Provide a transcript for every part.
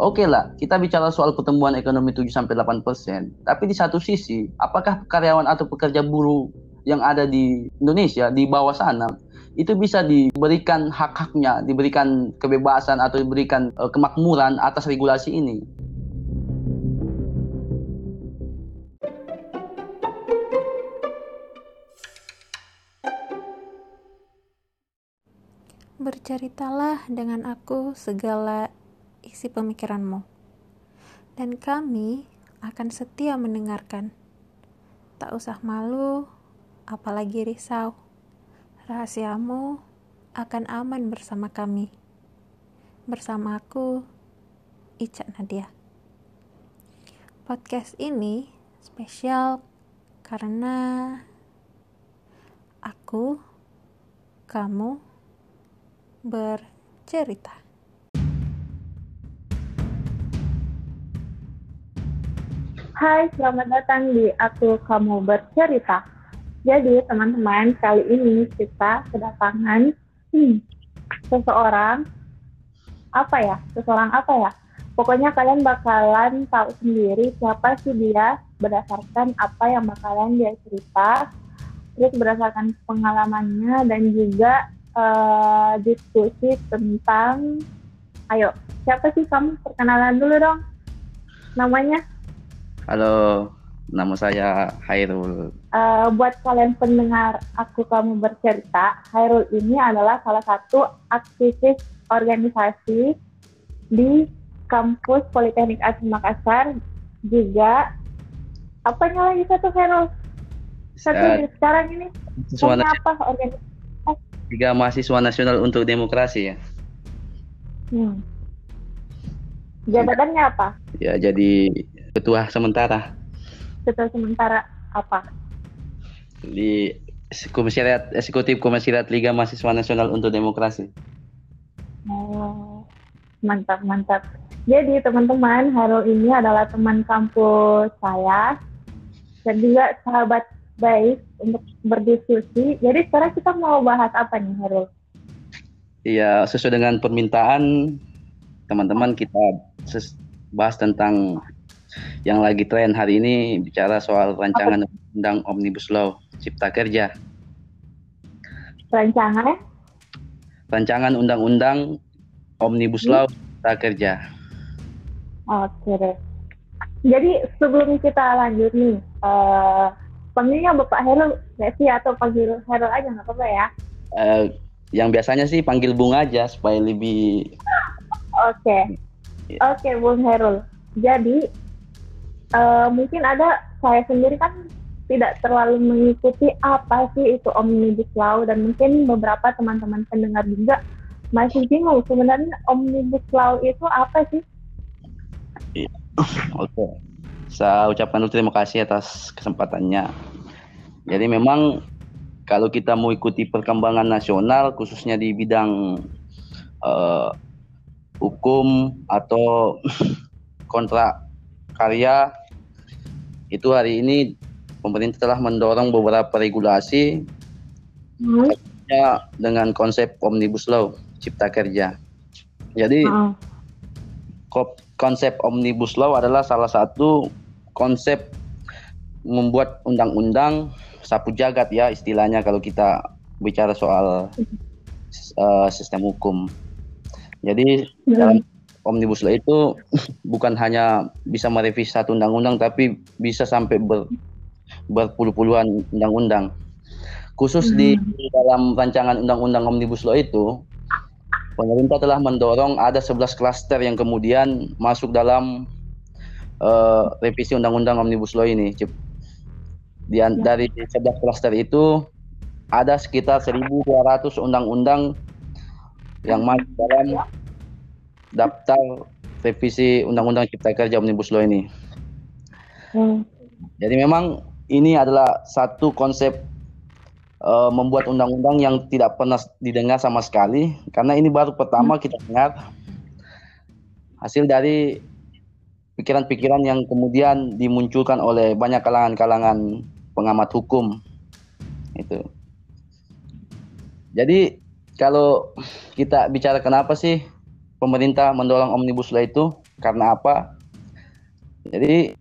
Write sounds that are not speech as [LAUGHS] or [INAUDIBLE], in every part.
Oke okay lah, kita bicara soal pertumbuhan ekonomi 7 sampai 8 persen. Tapi di satu sisi, apakah karyawan atau pekerja buruh yang ada di Indonesia di bawah sana itu bisa diberikan hak-haknya, diberikan kebebasan atau diberikan uh, kemakmuran atas regulasi ini? Berceritalah dengan aku segala isi pemikiranmu, dan kami akan setia mendengarkan. Tak usah malu, apalagi risau. Rahasiamu akan aman bersama kami. Bersama aku, Ica Nadia. Podcast ini spesial karena aku, kamu, bercerita. Hai, selamat datang di Aku Kamu Bercerita. Jadi, teman-teman, kali ini kita kedatangan hmm, seseorang, apa ya, seseorang apa ya? Pokoknya kalian bakalan tahu sendiri siapa sih dia berdasarkan apa yang bakalan dia cerita, terus berdasarkan pengalamannya dan juga uh, diskusi tentang, ayo, siapa sih kamu? Perkenalan dulu dong, namanya. Halo, nama saya Hairul. Uh, buat kalian pendengar aku kamu bercerita, Hairul ini adalah salah satu aktivis organisasi di kampus Politeknik Asma Makassar juga apanya lagi satu Hairul? Satu uh, sekarang ini punya apa organisasi? Tiga mahasiswa nasional untuk demokrasi ya. Hmm. Jabatannya apa? Ya jadi ketua sementara ketua sementara apa di Komisariat Eksekutif Komisariat Liga Mahasiswa Nasional untuk Demokrasi. Oh, mantap mantap. Jadi teman-teman, Harul ini adalah teman kampus saya dan juga sahabat baik untuk berdiskusi. Jadi sekarang kita mau bahas apa nih, Harul? Iya, sesuai dengan permintaan teman-teman kita bahas tentang yang lagi tren hari ini bicara soal rancangan undang omnibus law cipta kerja. Rancangan? Rancangan undang-undang omnibus law cipta kerja. Oke deh. Jadi sebelum kita lanjut nih, uh, panggilnya Bapak Heru nggak sih atau panggil Heru aja nggak apa-apa ya? Uh, yang biasanya sih panggil Bung aja supaya lebih. Oke, okay. oke okay, Bung Herul. Jadi uh, mungkin ada saya sendiri kan tidak terlalu mengikuti apa sih itu omnibus law dan mungkin beberapa teman-teman pendengar juga masih bingung sebenarnya omnibus law itu apa sih? Iya. Oke. Okay. Saya ucapkan dulu terima kasih atas kesempatannya. Jadi memang kalau kita mau ikuti perkembangan nasional khususnya di bidang uh, hukum atau [CLEARS THROAT] kontrak karya itu hari ini pemerintah telah mendorong beberapa regulasi hmm. dengan konsep omnibus law cipta kerja. Jadi hmm. konsep omnibus law adalah salah satu konsep membuat undang-undang sapu jagat ya istilahnya kalau kita bicara soal uh, sistem hukum. Jadi hmm. dalam omnibus law itu [LAUGHS] bukan hanya bisa merevisi satu undang-undang tapi bisa sampai ber, berpuluh-puluhan undang-undang. Khusus hmm. di dalam rancangan undang-undang omnibus law itu pemerintah telah mendorong ada 11 klaster yang kemudian masuk dalam uh, revisi undang-undang omnibus law ini. Di, ya. dari 11 klaster itu ada sekitar 1.200 undang-undang yang masuk dalam daftar revisi Undang-Undang Cipta Kerja Omnibus Law ini. Hmm. Jadi memang ini adalah satu konsep uh, membuat undang-undang yang tidak pernah didengar sama sekali karena ini baru pertama kita dengar hasil dari pikiran-pikiran yang kemudian dimunculkan oleh banyak kalangan-kalangan pengamat hukum itu. Jadi kalau kita bicara kenapa sih pemerintah mendorong omnibus law itu Karena apa? Jadi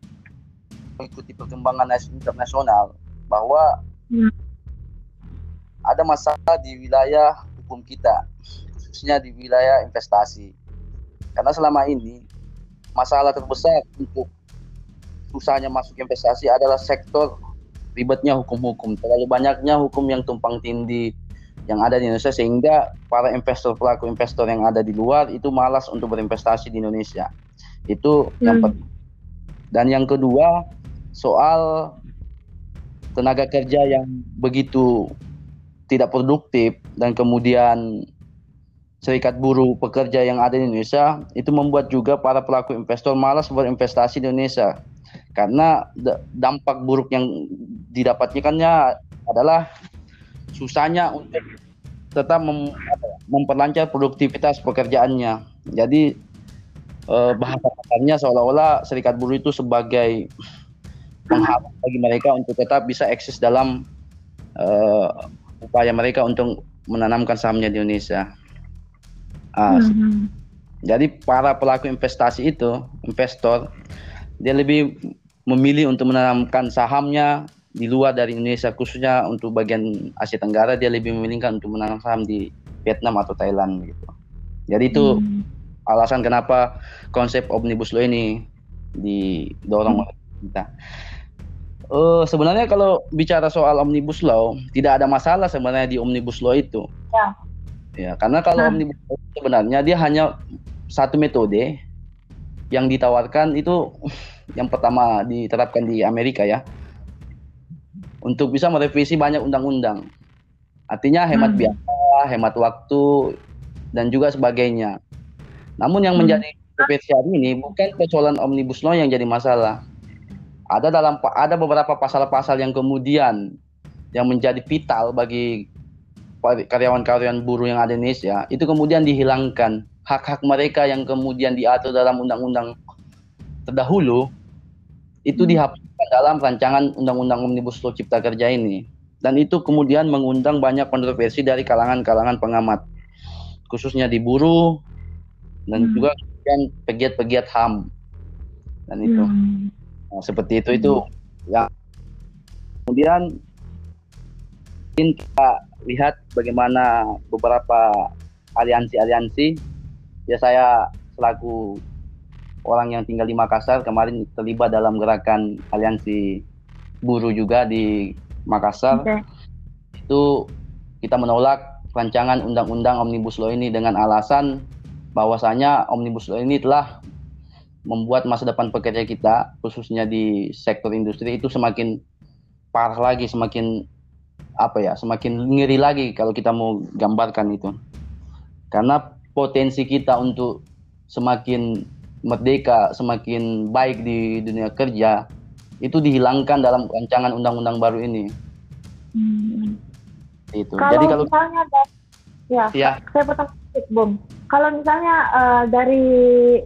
mengikuti perkembangan internasional bahwa hmm. ada masalah di wilayah hukum kita, khususnya di wilayah investasi. Karena selama ini masalah terbesar untuk susahnya masuk investasi adalah sektor ribetnya hukum-hukum. Terlalu banyaknya hukum yang tumpang tindih yang ada di Indonesia sehingga para investor pelaku investor yang ada di luar itu malas untuk berinvestasi di Indonesia. Itu hmm. yang pertama. Dan yang kedua soal tenaga kerja yang begitu tidak produktif dan kemudian serikat buruh pekerja yang ada di Indonesia itu membuat juga para pelaku investor malas berinvestasi di Indonesia karena dampak buruk yang didapatkannya adalah susahnya untuk tetap mem, memperlancar produktivitas pekerjaannya. Jadi eh, bahasa kasarnya seolah-olah serikat buruh itu sebagai penghalang bagi mereka untuk tetap bisa eksis dalam eh, upaya mereka untuk menanamkan sahamnya di Indonesia. Ah, mm-hmm. Jadi para pelaku investasi itu, investor, dia lebih memilih untuk menanamkan sahamnya di luar dari Indonesia khususnya untuk bagian Asia Tenggara dia lebih memilihkan untuk menanam saham di Vietnam atau Thailand gitu. Jadi itu hmm. alasan kenapa konsep omnibus law ini didorong hmm. oleh kita. Uh, sebenarnya kalau bicara soal omnibus law tidak ada masalah sebenarnya di omnibus law itu. Ya. Ya, karena kalau nah. omnibus law sebenarnya dia hanya satu metode yang ditawarkan itu yang pertama diterapkan di Amerika ya untuk bisa merevisi banyak undang-undang. Artinya hemat hmm. biaya, hemat waktu, dan juga sebagainya. Namun yang hmm. menjadi kontroversi hari ini bukan persoalan omnibus law yang jadi masalah. Ada dalam ada beberapa pasal-pasal yang kemudian yang menjadi vital bagi karyawan-karyawan buruh yang ada di Indonesia itu kemudian dihilangkan hak-hak mereka yang kemudian diatur dalam undang-undang terdahulu itu hmm. Dalam rancangan Undang-Undang Omnibus Law Cipta Kerja ini. Dan itu kemudian mengundang banyak kontroversi dari kalangan-kalangan pengamat, khususnya di buruh dan hmm. juga kemudian pegiat-pegiat HAM. Dan itu hmm. nah, seperti itu itu ya. Kemudian kita lihat bagaimana beberapa aliansi-aliansi ya saya selaku orang yang tinggal di Makassar kemarin terlibat dalam gerakan aliansi buruh juga di Makassar. Okay. Itu kita menolak rancangan undang-undang Omnibus Law ini dengan alasan bahwasanya Omnibus Law ini telah membuat masa depan pekerja kita khususnya di sektor industri itu semakin parah lagi, semakin apa ya, semakin ngeri lagi kalau kita mau gambarkan itu. Karena potensi kita untuk semakin merdeka semakin baik di dunia kerja itu dihilangkan dalam rancangan undang-undang baru ini. Hmm. Itu. Kalau Jadi kalau misalnya ya, ya, saya sedikit, Bung. Kalau misalnya uh, dari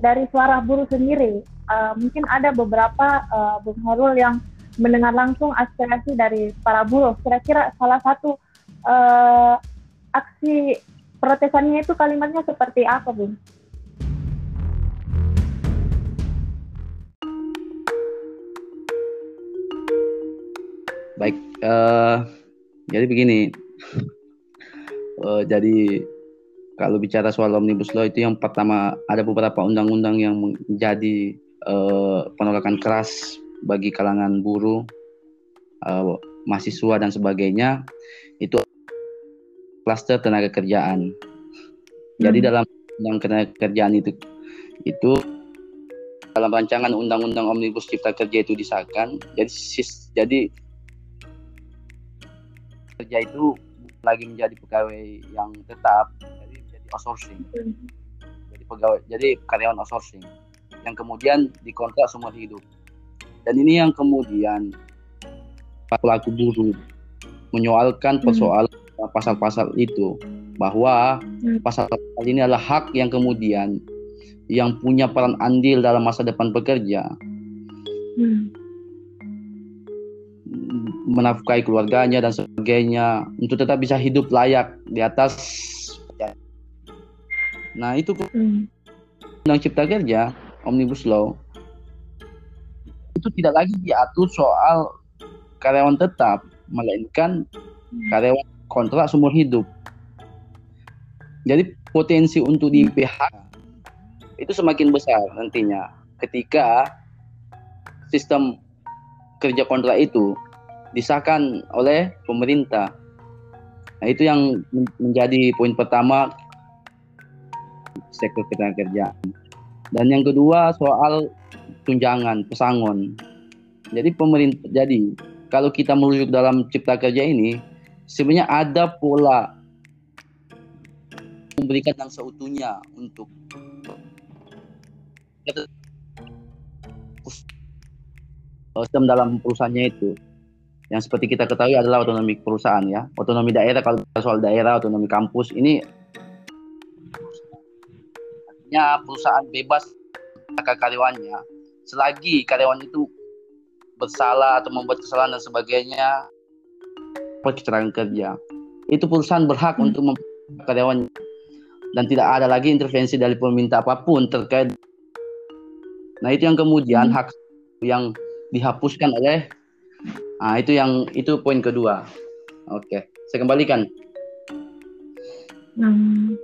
dari suara buruh sendiri, uh, mungkin ada beberapa uh, Bung Herul yang mendengar langsung aspirasi dari para buruh. Kira-kira salah satu uh, aksi protesannya itu kalimatnya seperti apa, Bung? Baik, uh, jadi begini. Uh, jadi kalau bicara soal omnibus law itu yang pertama ada beberapa undang-undang yang menjadi uh, penolakan keras bagi kalangan buruh, uh, mahasiswa dan sebagainya itu klaster tenaga kerjaan. Jadi hmm. dalam undang tenaga kerjaan itu itu dalam rancangan undang-undang omnibus cipta kerja itu disahkan. Jadi jadi kerja itu lagi menjadi pegawai yang tetap jadi menjadi outsourcing jadi pegawai jadi karyawan outsourcing yang kemudian dikontrak semua hidup dan ini yang kemudian pelaku buruh menyoalkan hmm. persoalan hmm. pasal-pasal itu bahwa hmm. pasal-pasal ini adalah hak yang kemudian yang punya peran andil dalam masa depan pekerja hmm menafkahi keluarganya dan sebagainya untuk tetap bisa hidup layak di atas Nah, itu hmm. Undang Cipta Kerja omnibus law itu tidak lagi diatur soal karyawan tetap, melainkan karyawan kontrak seumur hidup. Jadi potensi untuk di PHK itu semakin besar nantinya ketika sistem kerja kontrak itu disahkan oleh pemerintah. Nah, itu yang menjadi poin pertama sektor ketenagakerjaan. Dan yang kedua soal tunjangan, pesangon. Jadi pemerintah jadi kalau kita merujuk dalam cipta kerja ini sebenarnya ada pola memberikan yang seutuhnya untuk sistem dalam perusahaannya itu yang seperti kita ketahui adalah otonomi perusahaan ya otonomi daerah kalau soal daerah otonomi kampus ini artinya perusahaan bebas karyawannya selagi karyawan itu bersalah atau membuat kesalahan dan sebagainya kecelakaan kerja itu perusahaan berhak hmm. untuk karyawan dan tidak ada lagi intervensi dari pemerintah apa pun terkait nah itu yang kemudian hmm. hak yang dihapuskan oleh nah itu yang itu poin kedua oke saya kembalikan hmm.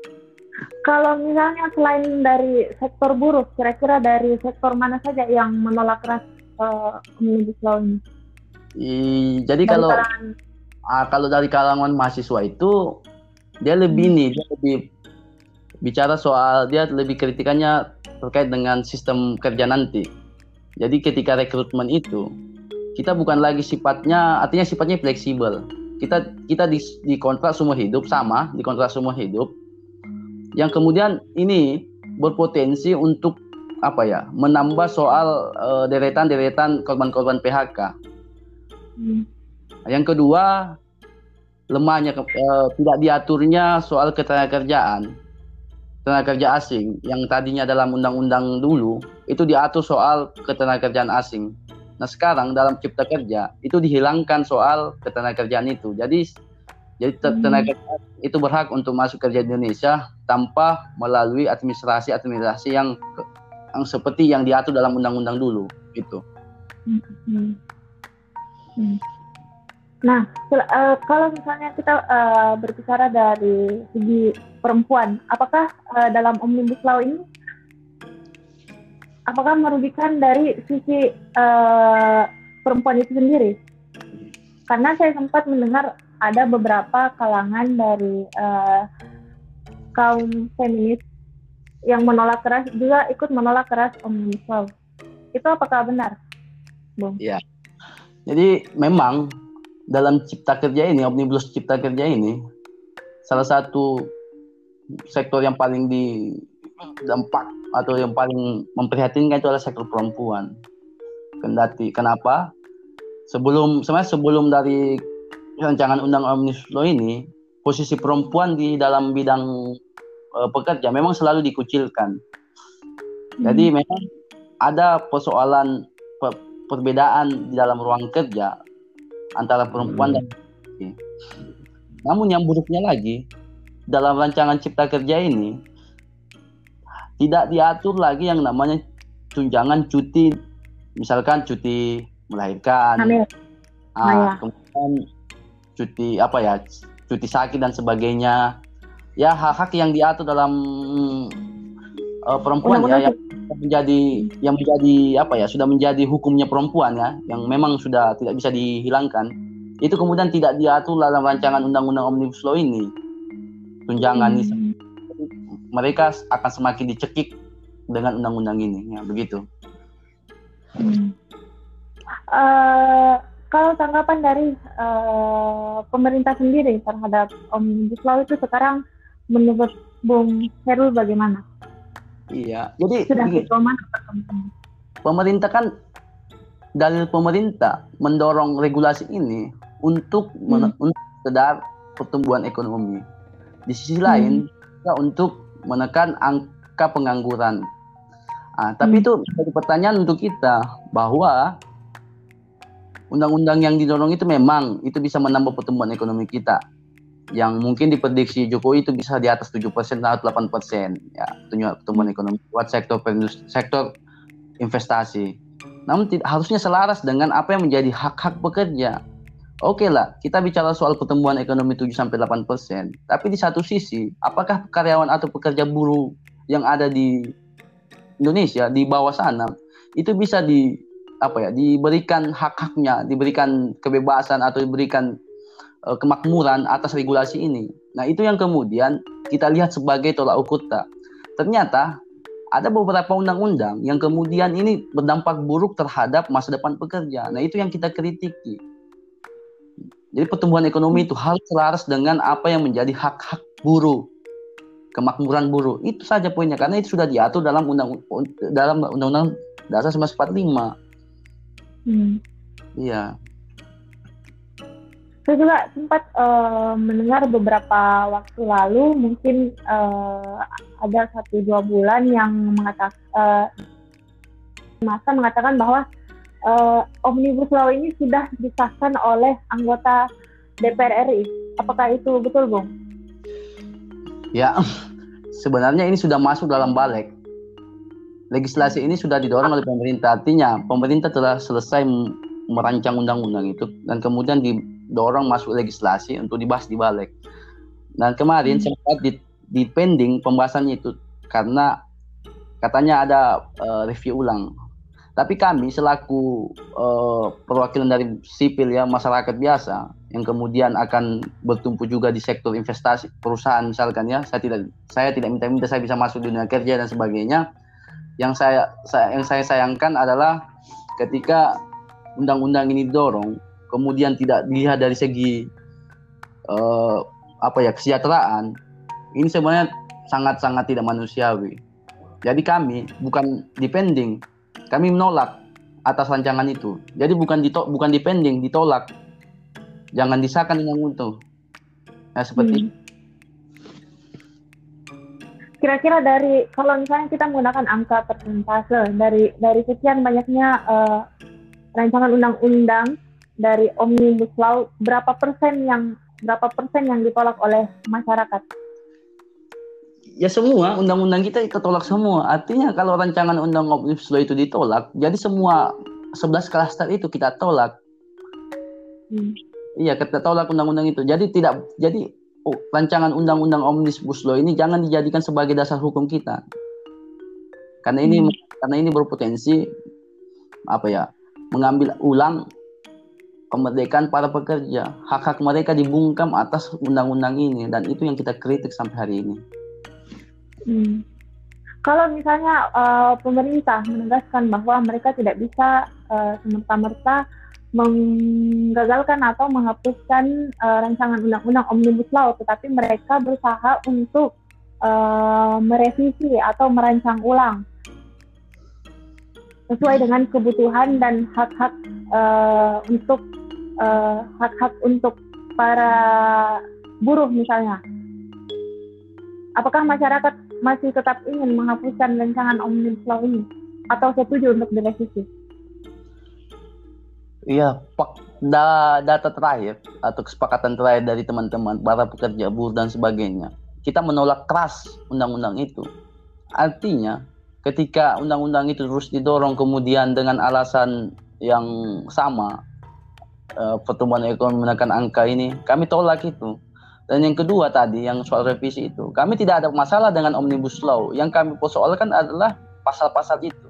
Kalau misalnya selain dari sektor buruh, kira-kira dari sektor mana saja yang menolak keras uh, omnibus law ini? I, jadi dari kalau kalangan... uh, kalau dari kalangan mahasiswa itu dia lebih hmm. nih, dia lebih bicara soal dia lebih kritikannya terkait dengan sistem kerja nanti. Jadi ketika rekrutmen itu kita bukan lagi sifatnya, artinya sifatnya fleksibel. Kita kita di, di kontrak seumur hidup sama, di kontrak seumur hidup yang kemudian ini berpotensi untuk apa ya menambah soal uh, deretan-deretan korban-korban PHK. Hmm. Yang kedua lemahnya uh, tidak diaturnya soal ketenagakerjaan tenaga kerja asing yang tadinya dalam undang-undang dulu itu diatur soal ketenagakerjaan asing. Nah sekarang dalam cipta kerja itu dihilangkan soal ketenagakerjaan itu. Jadi jadi hmm. tenaga hmm. itu berhak untuk masuk kerja di Indonesia tanpa melalui administrasi administrasi yang yang seperti yang diatur dalam undang-undang dulu itu. Hmm. Hmm. Nah, uh, kalau misalnya kita uh, berbicara dari segi perempuan, apakah uh, dalam omnibus law ini apakah merugikan dari sisi uh, perempuan itu sendiri? Karena saya sempat mendengar ada beberapa kalangan dari uh, kaum feminis yang menolak keras juga ikut menolak keras omnibus law. Itu apakah benar, Bung? Iya. Jadi memang dalam cipta kerja ini, omnibus cipta kerja ini, salah satu sektor yang paling di dampak atau yang paling memprihatinkan itu adalah sektor perempuan. Kendati kenapa? Sebelum sebenarnya sebelum dari rancangan undang omnibus law ini posisi perempuan di dalam bidang uh, pekerja memang selalu dikucilkan. Hmm. Jadi memang ada persoalan per perbedaan di dalam ruang kerja antara perempuan hmm. dan laki. Namun yang buruknya lagi dalam rancangan cipta kerja ini tidak diatur lagi yang namanya tunjangan cuti misalkan cuti melahirkan. Hamil. Ah, kemudian cuti apa ya cuti sakit dan sebagainya ya hak-hak yang diatur dalam uh, perempuan ya yang menjadi yang menjadi apa ya sudah menjadi hukumnya perempuan ya yang memang sudah tidak bisa dihilangkan itu kemudian tidak diatur dalam rancangan undang-undang omnibus law ini tunjangan hmm. Mereka akan semakin dicekik dengan undang-undang ini ya begitu hmm. uh, kalau tanggapan dari uh, pemerintah sendiri terhadap omnibus law itu sekarang menurut Bung Heru bagaimana? Iya, jadi sudah mana Pemerintah kan dalil pemerintah mendorong regulasi ini untuk hmm. untuk sedar pertumbuhan ekonomi. Di sisi hmm. lain untuk menekan angka pengangguran. Nah, tapi hmm. itu jadi pertanyaan untuk kita bahwa undang-undang yang didorong itu memang itu bisa menambah pertumbuhan ekonomi kita yang mungkin diprediksi Jokowi itu bisa di atas 7% atau 8% ya pertumbuhan ekonomi buat sektor sektor investasi. Namun harusnya selaras dengan apa yang menjadi hak-hak pekerja. Oke okay lah, kita bicara soal pertumbuhan ekonomi 7 sampai 8 persen. Tapi di satu sisi, apakah karyawan atau pekerja buruh yang ada di Indonesia di bawah sana itu bisa di apa ya diberikan hak-haknya, diberikan kebebasan atau diberikan uh, kemakmuran atas regulasi ini. Nah itu yang kemudian kita lihat sebagai tolak ukur tak. Ternyata ada beberapa undang-undang yang kemudian ini berdampak buruk terhadap masa depan pekerja. Nah itu yang kita kritiki jadi pertumbuhan ekonomi itu harus selaras dengan apa yang menjadi hak-hak buruh, kemakmuran buruh. Itu saja poinnya karena itu sudah diatur dalam undang dalam undang-undang dasar 1945. Hmm. Iya. Saya juga sempat uh, mendengar beberapa waktu lalu mungkin uh, ada satu dua bulan yang mengatakan uh, masa mengatakan bahwa uh, omnibus law ini sudah disahkan oleh anggota DPR RI. Apakah itu betul, Bung? Ya, [LAUGHS] sebenarnya ini sudah masuk dalam balik. Legislasi ini sudah didorong oleh pemerintah. Artinya, pemerintah telah selesai merancang undang-undang itu dan kemudian didorong masuk legislasi untuk dibahas di balik. Dan kemarin hmm. sempat di, di pending pembahasannya itu karena katanya ada uh, review ulang tapi kami selaku uh, perwakilan dari sipil ya masyarakat biasa yang kemudian akan bertumpu juga di sektor investasi perusahaan misalkan ya saya tidak saya tidak minta-minta saya bisa masuk dunia kerja dan sebagainya. Yang saya, saya yang saya sayangkan adalah ketika undang-undang ini dorong kemudian tidak dilihat dari segi uh, apa ya kesejahteraan ini sebenarnya sangat-sangat tidak manusiawi. Jadi kami bukan depending kami menolak atas rancangan itu. Jadi bukan ditolak, bukan dipending, ditolak. Jangan disahkan dengan itu. Nah, seperti hmm. Kira-kira dari kalau misalnya kita menggunakan angka persentase dari dari sekian banyaknya uh, rancangan undang-undang dari omnibus law berapa persen yang berapa persen yang ditolak oleh masyarakat? Ya semua undang-undang kita ketolak semua. Artinya kalau rancangan undang omnibus law itu ditolak, jadi semua 11 klaster itu kita tolak. Hmm. Iya, kita tolak undang-undang itu. Jadi tidak jadi oh, rancangan undang-undang omnibus law ini jangan dijadikan sebagai dasar hukum kita. Karena ini hmm. karena ini berpotensi apa ya? mengambil ulang kemerdekaan para pekerja. Hak-hak mereka dibungkam atas undang-undang ini dan itu yang kita kritik sampai hari ini. Hmm. Kalau misalnya uh, pemerintah menegaskan bahwa mereka tidak bisa uh, semerta-merta menggagalkan atau menghapuskan uh, rancangan undang-undang omnibus law, tetapi mereka berusaha untuk uh, merevisi atau merancang ulang sesuai dengan kebutuhan dan hak-hak uh, untuk hak-hak uh, untuk para buruh misalnya. Apakah masyarakat masih tetap ingin menghapuskan rancangan Omnibus Law ini atau setuju untuk direvisi? Iya, da, data terakhir atau kesepakatan terakhir dari teman-teman para pekerja buruh dan sebagainya, kita menolak keras undang-undang itu. Artinya, ketika undang-undang itu terus didorong kemudian dengan alasan yang sama, uh, pertumbuhan ekonomi menekan angka ini, kami tolak itu. Dan yang kedua tadi yang soal revisi itu, kami tidak ada masalah dengan omnibus law. Yang kami persoalkan adalah pasal-pasal itu.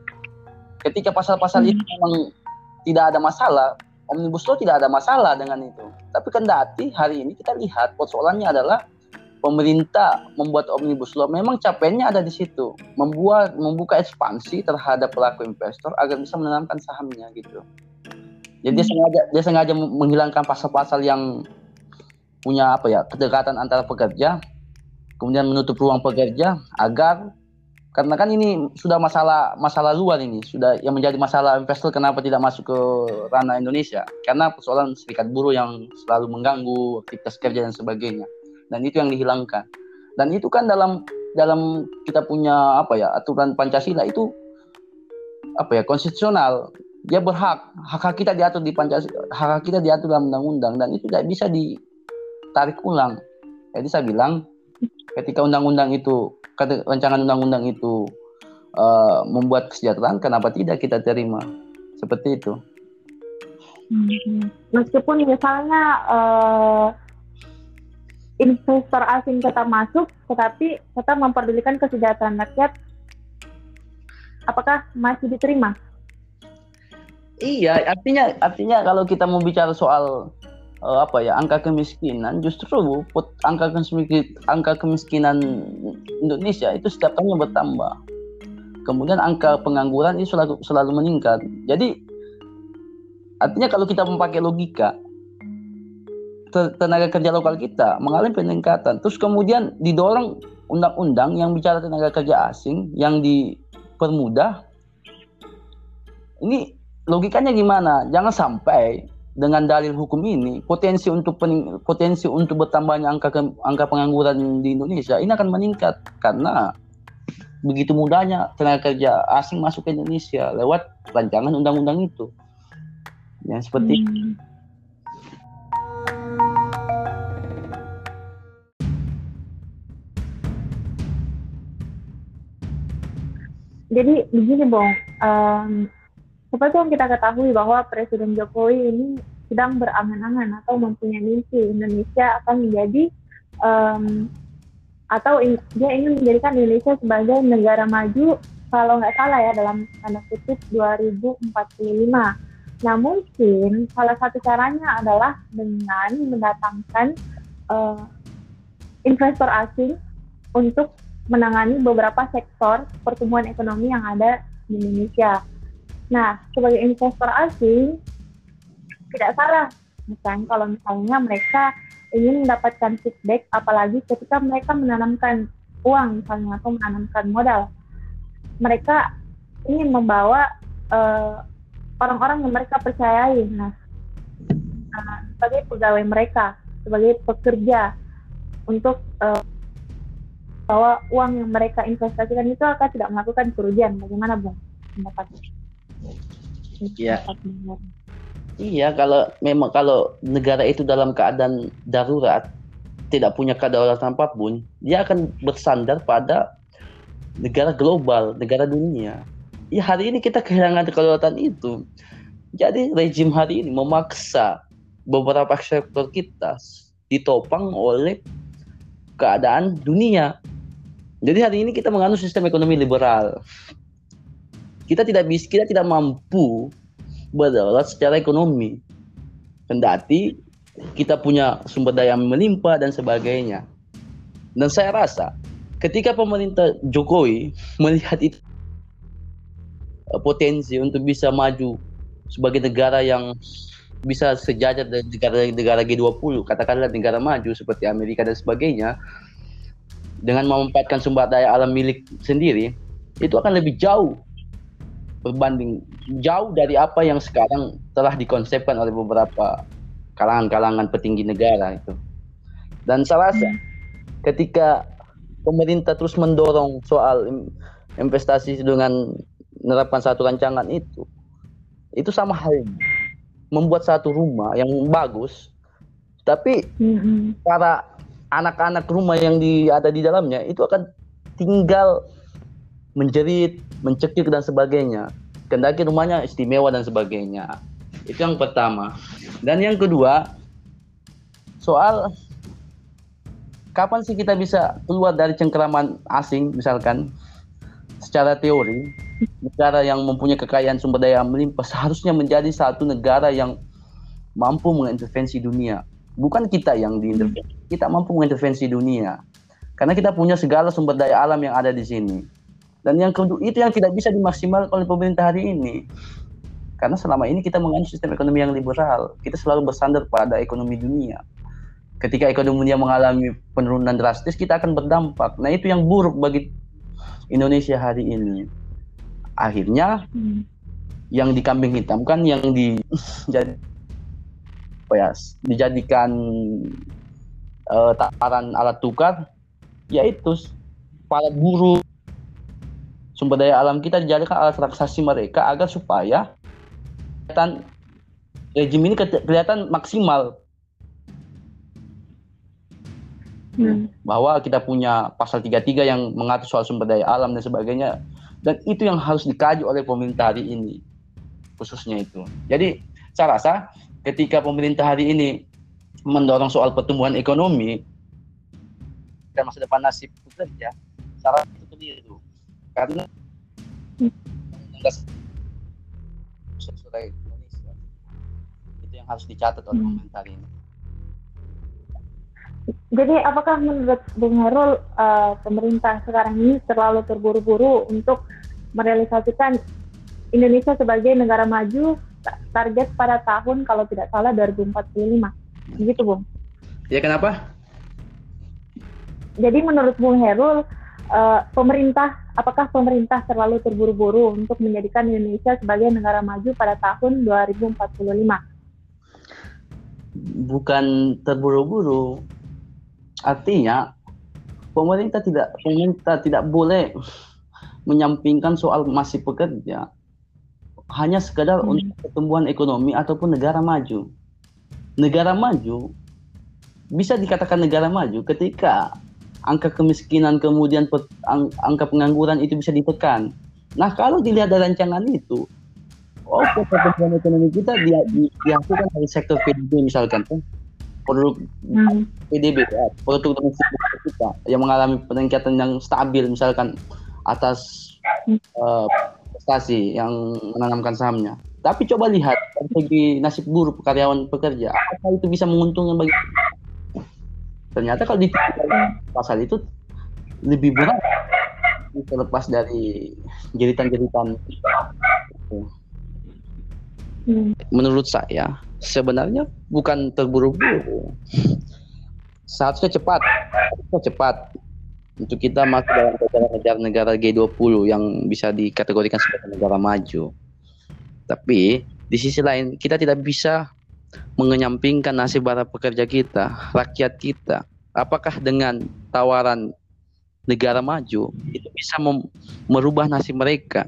Ketika pasal-pasal hmm. itu memang tidak ada masalah, omnibus law tidak ada masalah dengan itu. Tapi kendati hari ini kita lihat persoalannya adalah pemerintah membuat omnibus law memang capeknya ada di situ, membuat membuka ekspansi terhadap pelaku investor agar bisa menanamkan sahamnya gitu. Jadi dia hmm. sengaja dia sengaja menghilangkan pasal-pasal yang punya apa ya kedekatan antara pekerja kemudian menutup ruang pekerja agar karena kan ini sudah masalah masalah luar ini sudah yang menjadi masalah investor kenapa tidak masuk ke ranah Indonesia? Karena persoalan serikat buruh yang selalu mengganggu aktivitas kerja dan sebagainya. Dan itu yang dihilangkan. Dan itu kan dalam dalam kita punya apa ya aturan Pancasila itu apa ya konstitusional. Dia berhak hak hak kita diatur di Pancasila hak hak kita diatur dalam undang-undang dan itu tidak bisa di tarik ulang. Jadi saya bilang ketika undang-undang itu rancangan undang-undang itu uh, membuat kesejahteraan, kenapa tidak kita terima? Seperti itu. Hmm. Meskipun misalnya uh, investor asing tetap masuk, tetapi tetap memperdulikan kesejahteraan rakyat, apakah masih diterima? Iya, artinya artinya kalau kita mau bicara soal uh, apa ya angka kemiskinan, justru put, angka kemiskinan angka kemiskinan Indonesia itu setiap tahunnya bertambah. Kemudian angka pengangguran itu selalu selalu meningkat. Jadi artinya kalau kita memakai logika, tenaga kerja lokal kita mengalami peningkatan. Terus kemudian didorong undang-undang yang bicara tenaga kerja asing yang dipermudah. Ini logikanya gimana? Jangan sampai dengan dalil hukum ini potensi untuk pening, potensi untuk bertambahnya angka angka pengangguran di Indonesia ini akan meningkat karena begitu mudahnya tenaga kerja asing masuk ke Indonesia lewat rancangan undang-undang itu. Yang seperti hmm. jadi begini Bong, um, seperti yang kita ketahui bahwa Presiden Jokowi ini sedang berangan-angan atau mempunyai mimpi Indonesia akan menjadi um, atau in, dia ingin menjadikan Indonesia sebagai negara maju kalau nggak salah ya dalam tanda kutip 2045. Nah mungkin salah satu caranya adalah dengan mendatangkan uh, investor asing untuk menangani beberapa sektor pertumbuhan ekonomi yang ada di Indonesia. Nah, sebagai investor asing, tidak salah, misalnya kalau misalnya mereka ingin mendapatkan feedback, apalagi ketika mereka menanamkan uang misalnya atau menanamkan modal, mereka ingin membawa uh, orang-orang yang mereka percayai, nah, uh, sebagai pegawai mereka, sebagai pekerja untuk uh, bahwa uang yang mereka investasikan itu akan tidak melakukan kerugian. Bagaimana, Bung? Pendapatnya? Iya. Iya, kalau memang kalau negara itu dalam keadaan darurat, tidak punya kedaulatan apa pun, dia akan bersandar pada negara global, negara dunia. Ya hari ini kita kehilangan kedaulatan itu. Jadi rejim hari ini memaksa beberapa sektor kita ditopang oleh keadaan dunia. Jadi hari ini kita menganut sistem ekonomi liberal. Kita tidak bisa, kita tidak mampu berdaulat secara ekonomi. Kendati kita punya sumber daya melimpah dan sebagainya. Dan saya rasa ketika pemerintah Jokowi [LAUGHS] melihat itu eh, potensi untuk bisa maju sebagai negara yang bisa sejajar dengan negara-negara G20, katakanlah negara maju seperti Amerika dan sebagainya, dengan memanfaatkan sumber daya alam milik sendiri itu akan lebih jauh berbanding jauh dari apa yang sekarang telah dikonsepkan oleh beberapa kalangan-kalangan petinggi negara itu. Dan salah rasa hmm. ketika pemerintah terus mendorong soal investasi dengan menerapkan satu rancangan itu, itu sama halnya membuat satu rumah yang bagus, tapi hmm. para anak-anak rumah yang di, ada di dalamnya itu akan tinggal menjerit, mencekik dan sebagainya. Kendaki rumahnya istimewa dan sebagainya. Itu yang pertama. Dan yang kedua, soal kapan sih kita bisa keluar dari cengkeraman asing misalkan secara teori negara yang mempunyai kekayaan sumber daya melimpah seharusnya menjadi satu negara yang mampu mengintervensi dunia bukan kita yang diintervensi kita mampu mengintervensi dunia karena kita punya segala sumber daya alam yang ada di sini dan yang kedua itu yang tidak bisa dimaksimalkan oleh pemerintah hari ini. Karena selama ini kita menganut sistem ekonomi yang liberal. Kita selalu bersandar pada ekonomi dunia. Ketika ekonomi dunia mengalami penurunan drastis kita akan berdampak. Nah itu yang buruk bagi Indonesia hari ini. Akhirnya hmm. yang dikambing hitamkan yang di jadi apa ya dijadikan uh, takaran alat tukar yaitu para buruh sumber daya alam kita dijadikan alat transaksi mereka agar supaya kelihatan rejim ini kelihatan maksimal. hmm. bahwa kita punya pasal 33 yang mengatur soal sumber daya alam dan sebagainya dan itu yang harus dikaji oleh pemerintah hari ini khususnya itu. Jadi saya rasa ketika pemerintah hari ini mendorong soal pertumbuhan ekonomi dan masa depan nasib pekerja, cara itu keliru karena Indonesia itu yang harus dicatat oleh hmm. pemerintah ini. Jadi apakah menurut Bung Herul uh, pemerintah sekarang ini terlalu terburu-buru untuk merealisasikan Indonesia sebagai negara maju target pada tahun kalau tidak salah 2045. Begitu, Bung. Ya, kenapa? Jadi menurut Bung Herul, uh, pemerintah apakah pemerintah terlalu terburu-buru untuk menjadikan Indonesia sebagai negara maju pada tahun 2045? Bukan terburu-buru. Artinya pemerintah tidak pemerintah tidak boleh menyampingkan soal masih pekerja hanya sekedar hmm. untuk pertumbuhan ekonomi ataupun negara maju. Negara maju bisa dikatakan negara maju ketika angka kemiskinan kemudian angka pengangguran itu bisa ditekan. Nah kalau dilihat dari rancangan itu, oh pertumbuhan ekonomi kita dia, di, dihasilkan dari sektor PDB misalkan kan produk hmm. PDB ya, produk domestik kita yang mengalami peningkatan yang stabil misalkan atas uh, investasi yang menanamkan sahamnya. Tapi coba lihat dari segi nasib buruk karyawan pekerja, apakah itu bisa menguntungkan bagi ternyata kalau di pasal itu lebih berat terlepas dari jeritan-jeritan hmm. menurut saya sebenarnya bukan terburu-buru seharusnya cepat cepat untuk kita masuk dalam negara negara G20 yang bisa dikategorikan sebagai negara maju. Tapi di sisi lain kita tidak bisa mengenyampingkan nasib para pekerja kita, rakyat kita. Apakah dengan tawaran negara maju itu bisa merubah nasib mereka?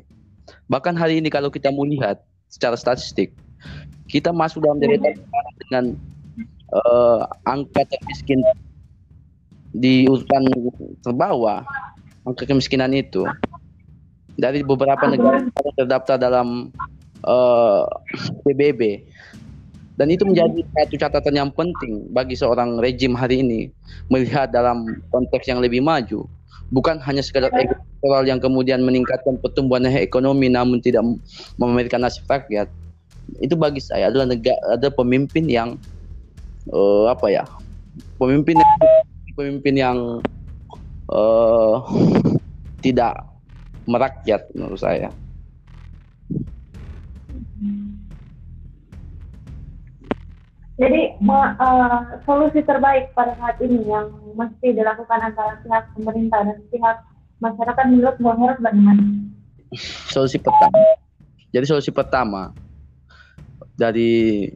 Bahkan hari ini kalau kita melihat secara statistik, kita masuk dalam deretan dengan uh, angka termiskin di urutan terbawah angka kemiskinan itu dari beberapa negara terdaftar dalam uh, eh, PBB dan itu menjadi satu catatan yang penting bagi seorang rejim hari ini melihat dalam konteks yang lebih maju bukan hanya sekadar elektoral yang kemudian meningkatkan pertumbuhan ekonomi namun tidak memamerkan nasib rakyat itu bagi saya adalah negara ada pemimpin yang uh, apa ya pemimpin pemimpin yang uh, [LAUGHS] tidak merakyat menurut saya. Jadi uh, solusi terbaik pada saat ini yang mesti dilakukan antara pihak pemerintah dan pihak masyarakat menurut Bang Heros bagaimana? Solusi pertama. Jadi solusi pertama dari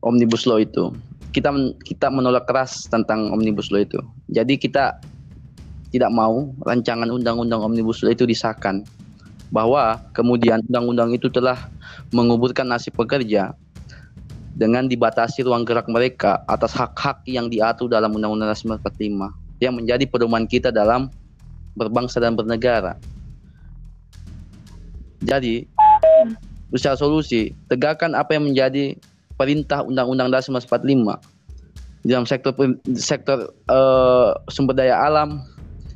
omnibus law itu kita kita menolak keras tentang omnibus law itu. Jadi kita tidak mau rancangan undang-undang omnibus law itu disahkan bahwa kemudian undang-undang itu telah menguburkan nasib pekerja dengan dibatasi ruang gerak mereka atas hak-hak yang diatur dalam Undang-Undang Dasar 45 yang menjadi pedoman kita dalam berbangsa dan bernegara. Jadi, usaha solusi, tegakkan apa yang menjadi perintah Undang-Undang Dasar 45 dalam sektor sektor uh, sumber daya alam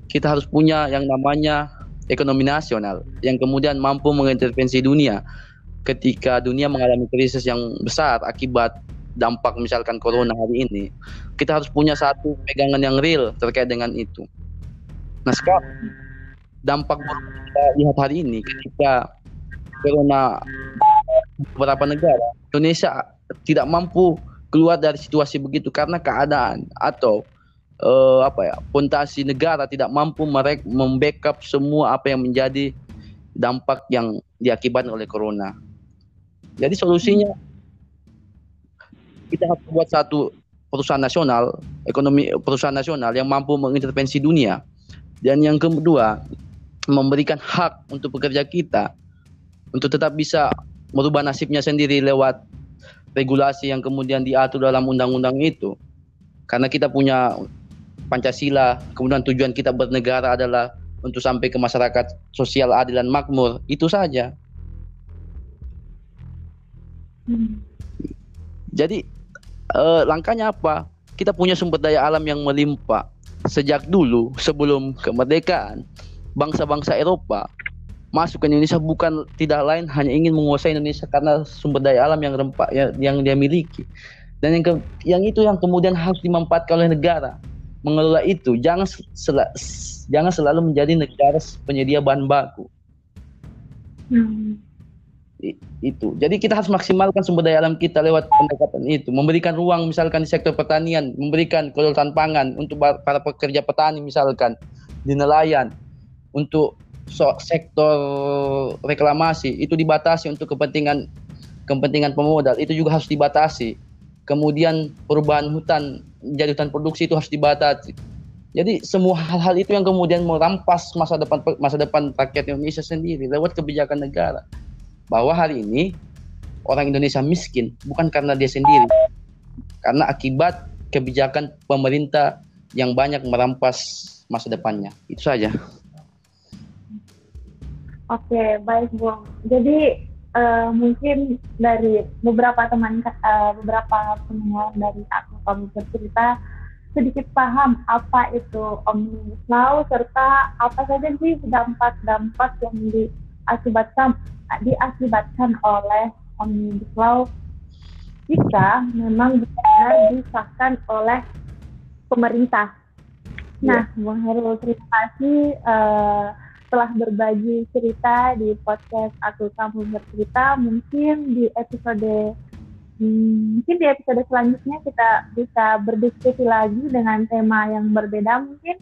kita harus punya yang namanya ekonomi nasional yang kemudian mampu mengintervensi dunia ketika dunia mengalami krisis yang besar akibat dampak misalkan corona hari ini kita harus punya satu pegangan yang real terkait dengan itu nah sekarang dampak kita lihat hari ini ketika corona beberapa negara Indonesia tidak mampu keluar dari situasi begitu karena keadaan atau uh, apa ya fondasi negara tidak mampu merek membackup semua apa yang menjadi dampak yang diakibatkan oleh corona. Jadi solusinya kita harus buat satu perusahaan nasional, ekonomi perusahaan nasional yang mampu mengintervensi dunia. Dan yang kedua, memberikan hak untuk pekerja kita untuk tetap bisa merubah nasibnya sendiri lewat regulasi yang kemudian diatur dalam undang-undang itu. Karena kita punya Pancasila, kemudian tujuan kita bernegara adalah untuk sampai ke masyarakat sosial adil dan makmur, itu saja. Jadi eh, langkahnya apa? Kita punya sumber daya alam yang melimpah. Sejak dulu sebelum kemerdekaan, bangsa-bangsa Eropa masuk ke Indonesia bukan tidak lain hanya ingin menguasai Indonesia karena sumber daya alam yang rempah yang, yang dia miliki. Dan yang ke, yang itu yang kemudian harus dimanfaatkan oleh negara mengelola itu jangan sel, jangan selalu menjadi negara penyedia bahan baku. Hmm. Itu. Jadi kita harus maksimalkan sumber daya alam kita lewat pendekatan itu, memberikan ruang misalkan di sektor pertanian, memberikan kedaulatan pangan untuk para pekerja petani misalkan di nelayan, untuk sektor reklamasi itu dibatasi untuk kepentingan kepentingan pemodal itu juga harus dibatasi. Kemudian perubahan hutan menjadi hutan produksi itu harus dibatasi. Jadi semua hal-hal itu yang kemudian merampas masa depan masa depan rakyat Indonesia sendiri lewat kebijakan negara. Bahwa hari ini orang Indonesia miskin bukan karena dia sendiri, karena akibat kebijakan pemerintah yang banyak merampas masa depannya. Itu saja. Oke, baik Bung. Jadi uh, mungkin dari beberapa teman uh, beberapa pendengar dari aku kamu bercerita sedikit paham apa itu omnibus law serta apa saja sih dampak-dampak yang diakibatkan diakibatkan oleh omnibus law jika memang benar disahkan oleh pemerintah. Nah, yeah. Bung Heru, terima kasih uh, telah berbagi cerita di podcast Aku Kamu Bercerita. Mungkin di episode Hmm, mungkin di episode selanjutnya kita bisa berdiskusi lagi dengan tema yang berbeda mungkin.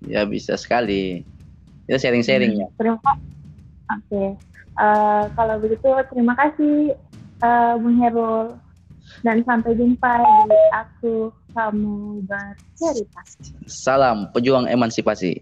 Ya bisa sekali. Kita sharing-sharing hmm, ya. Terima kasih. Oke. Okay. Uh, eh, kalau begitu terima kasih uh, Bung Herul dan sampai jumpa di aku kamu bercerita. Salam pejuang emansipasi.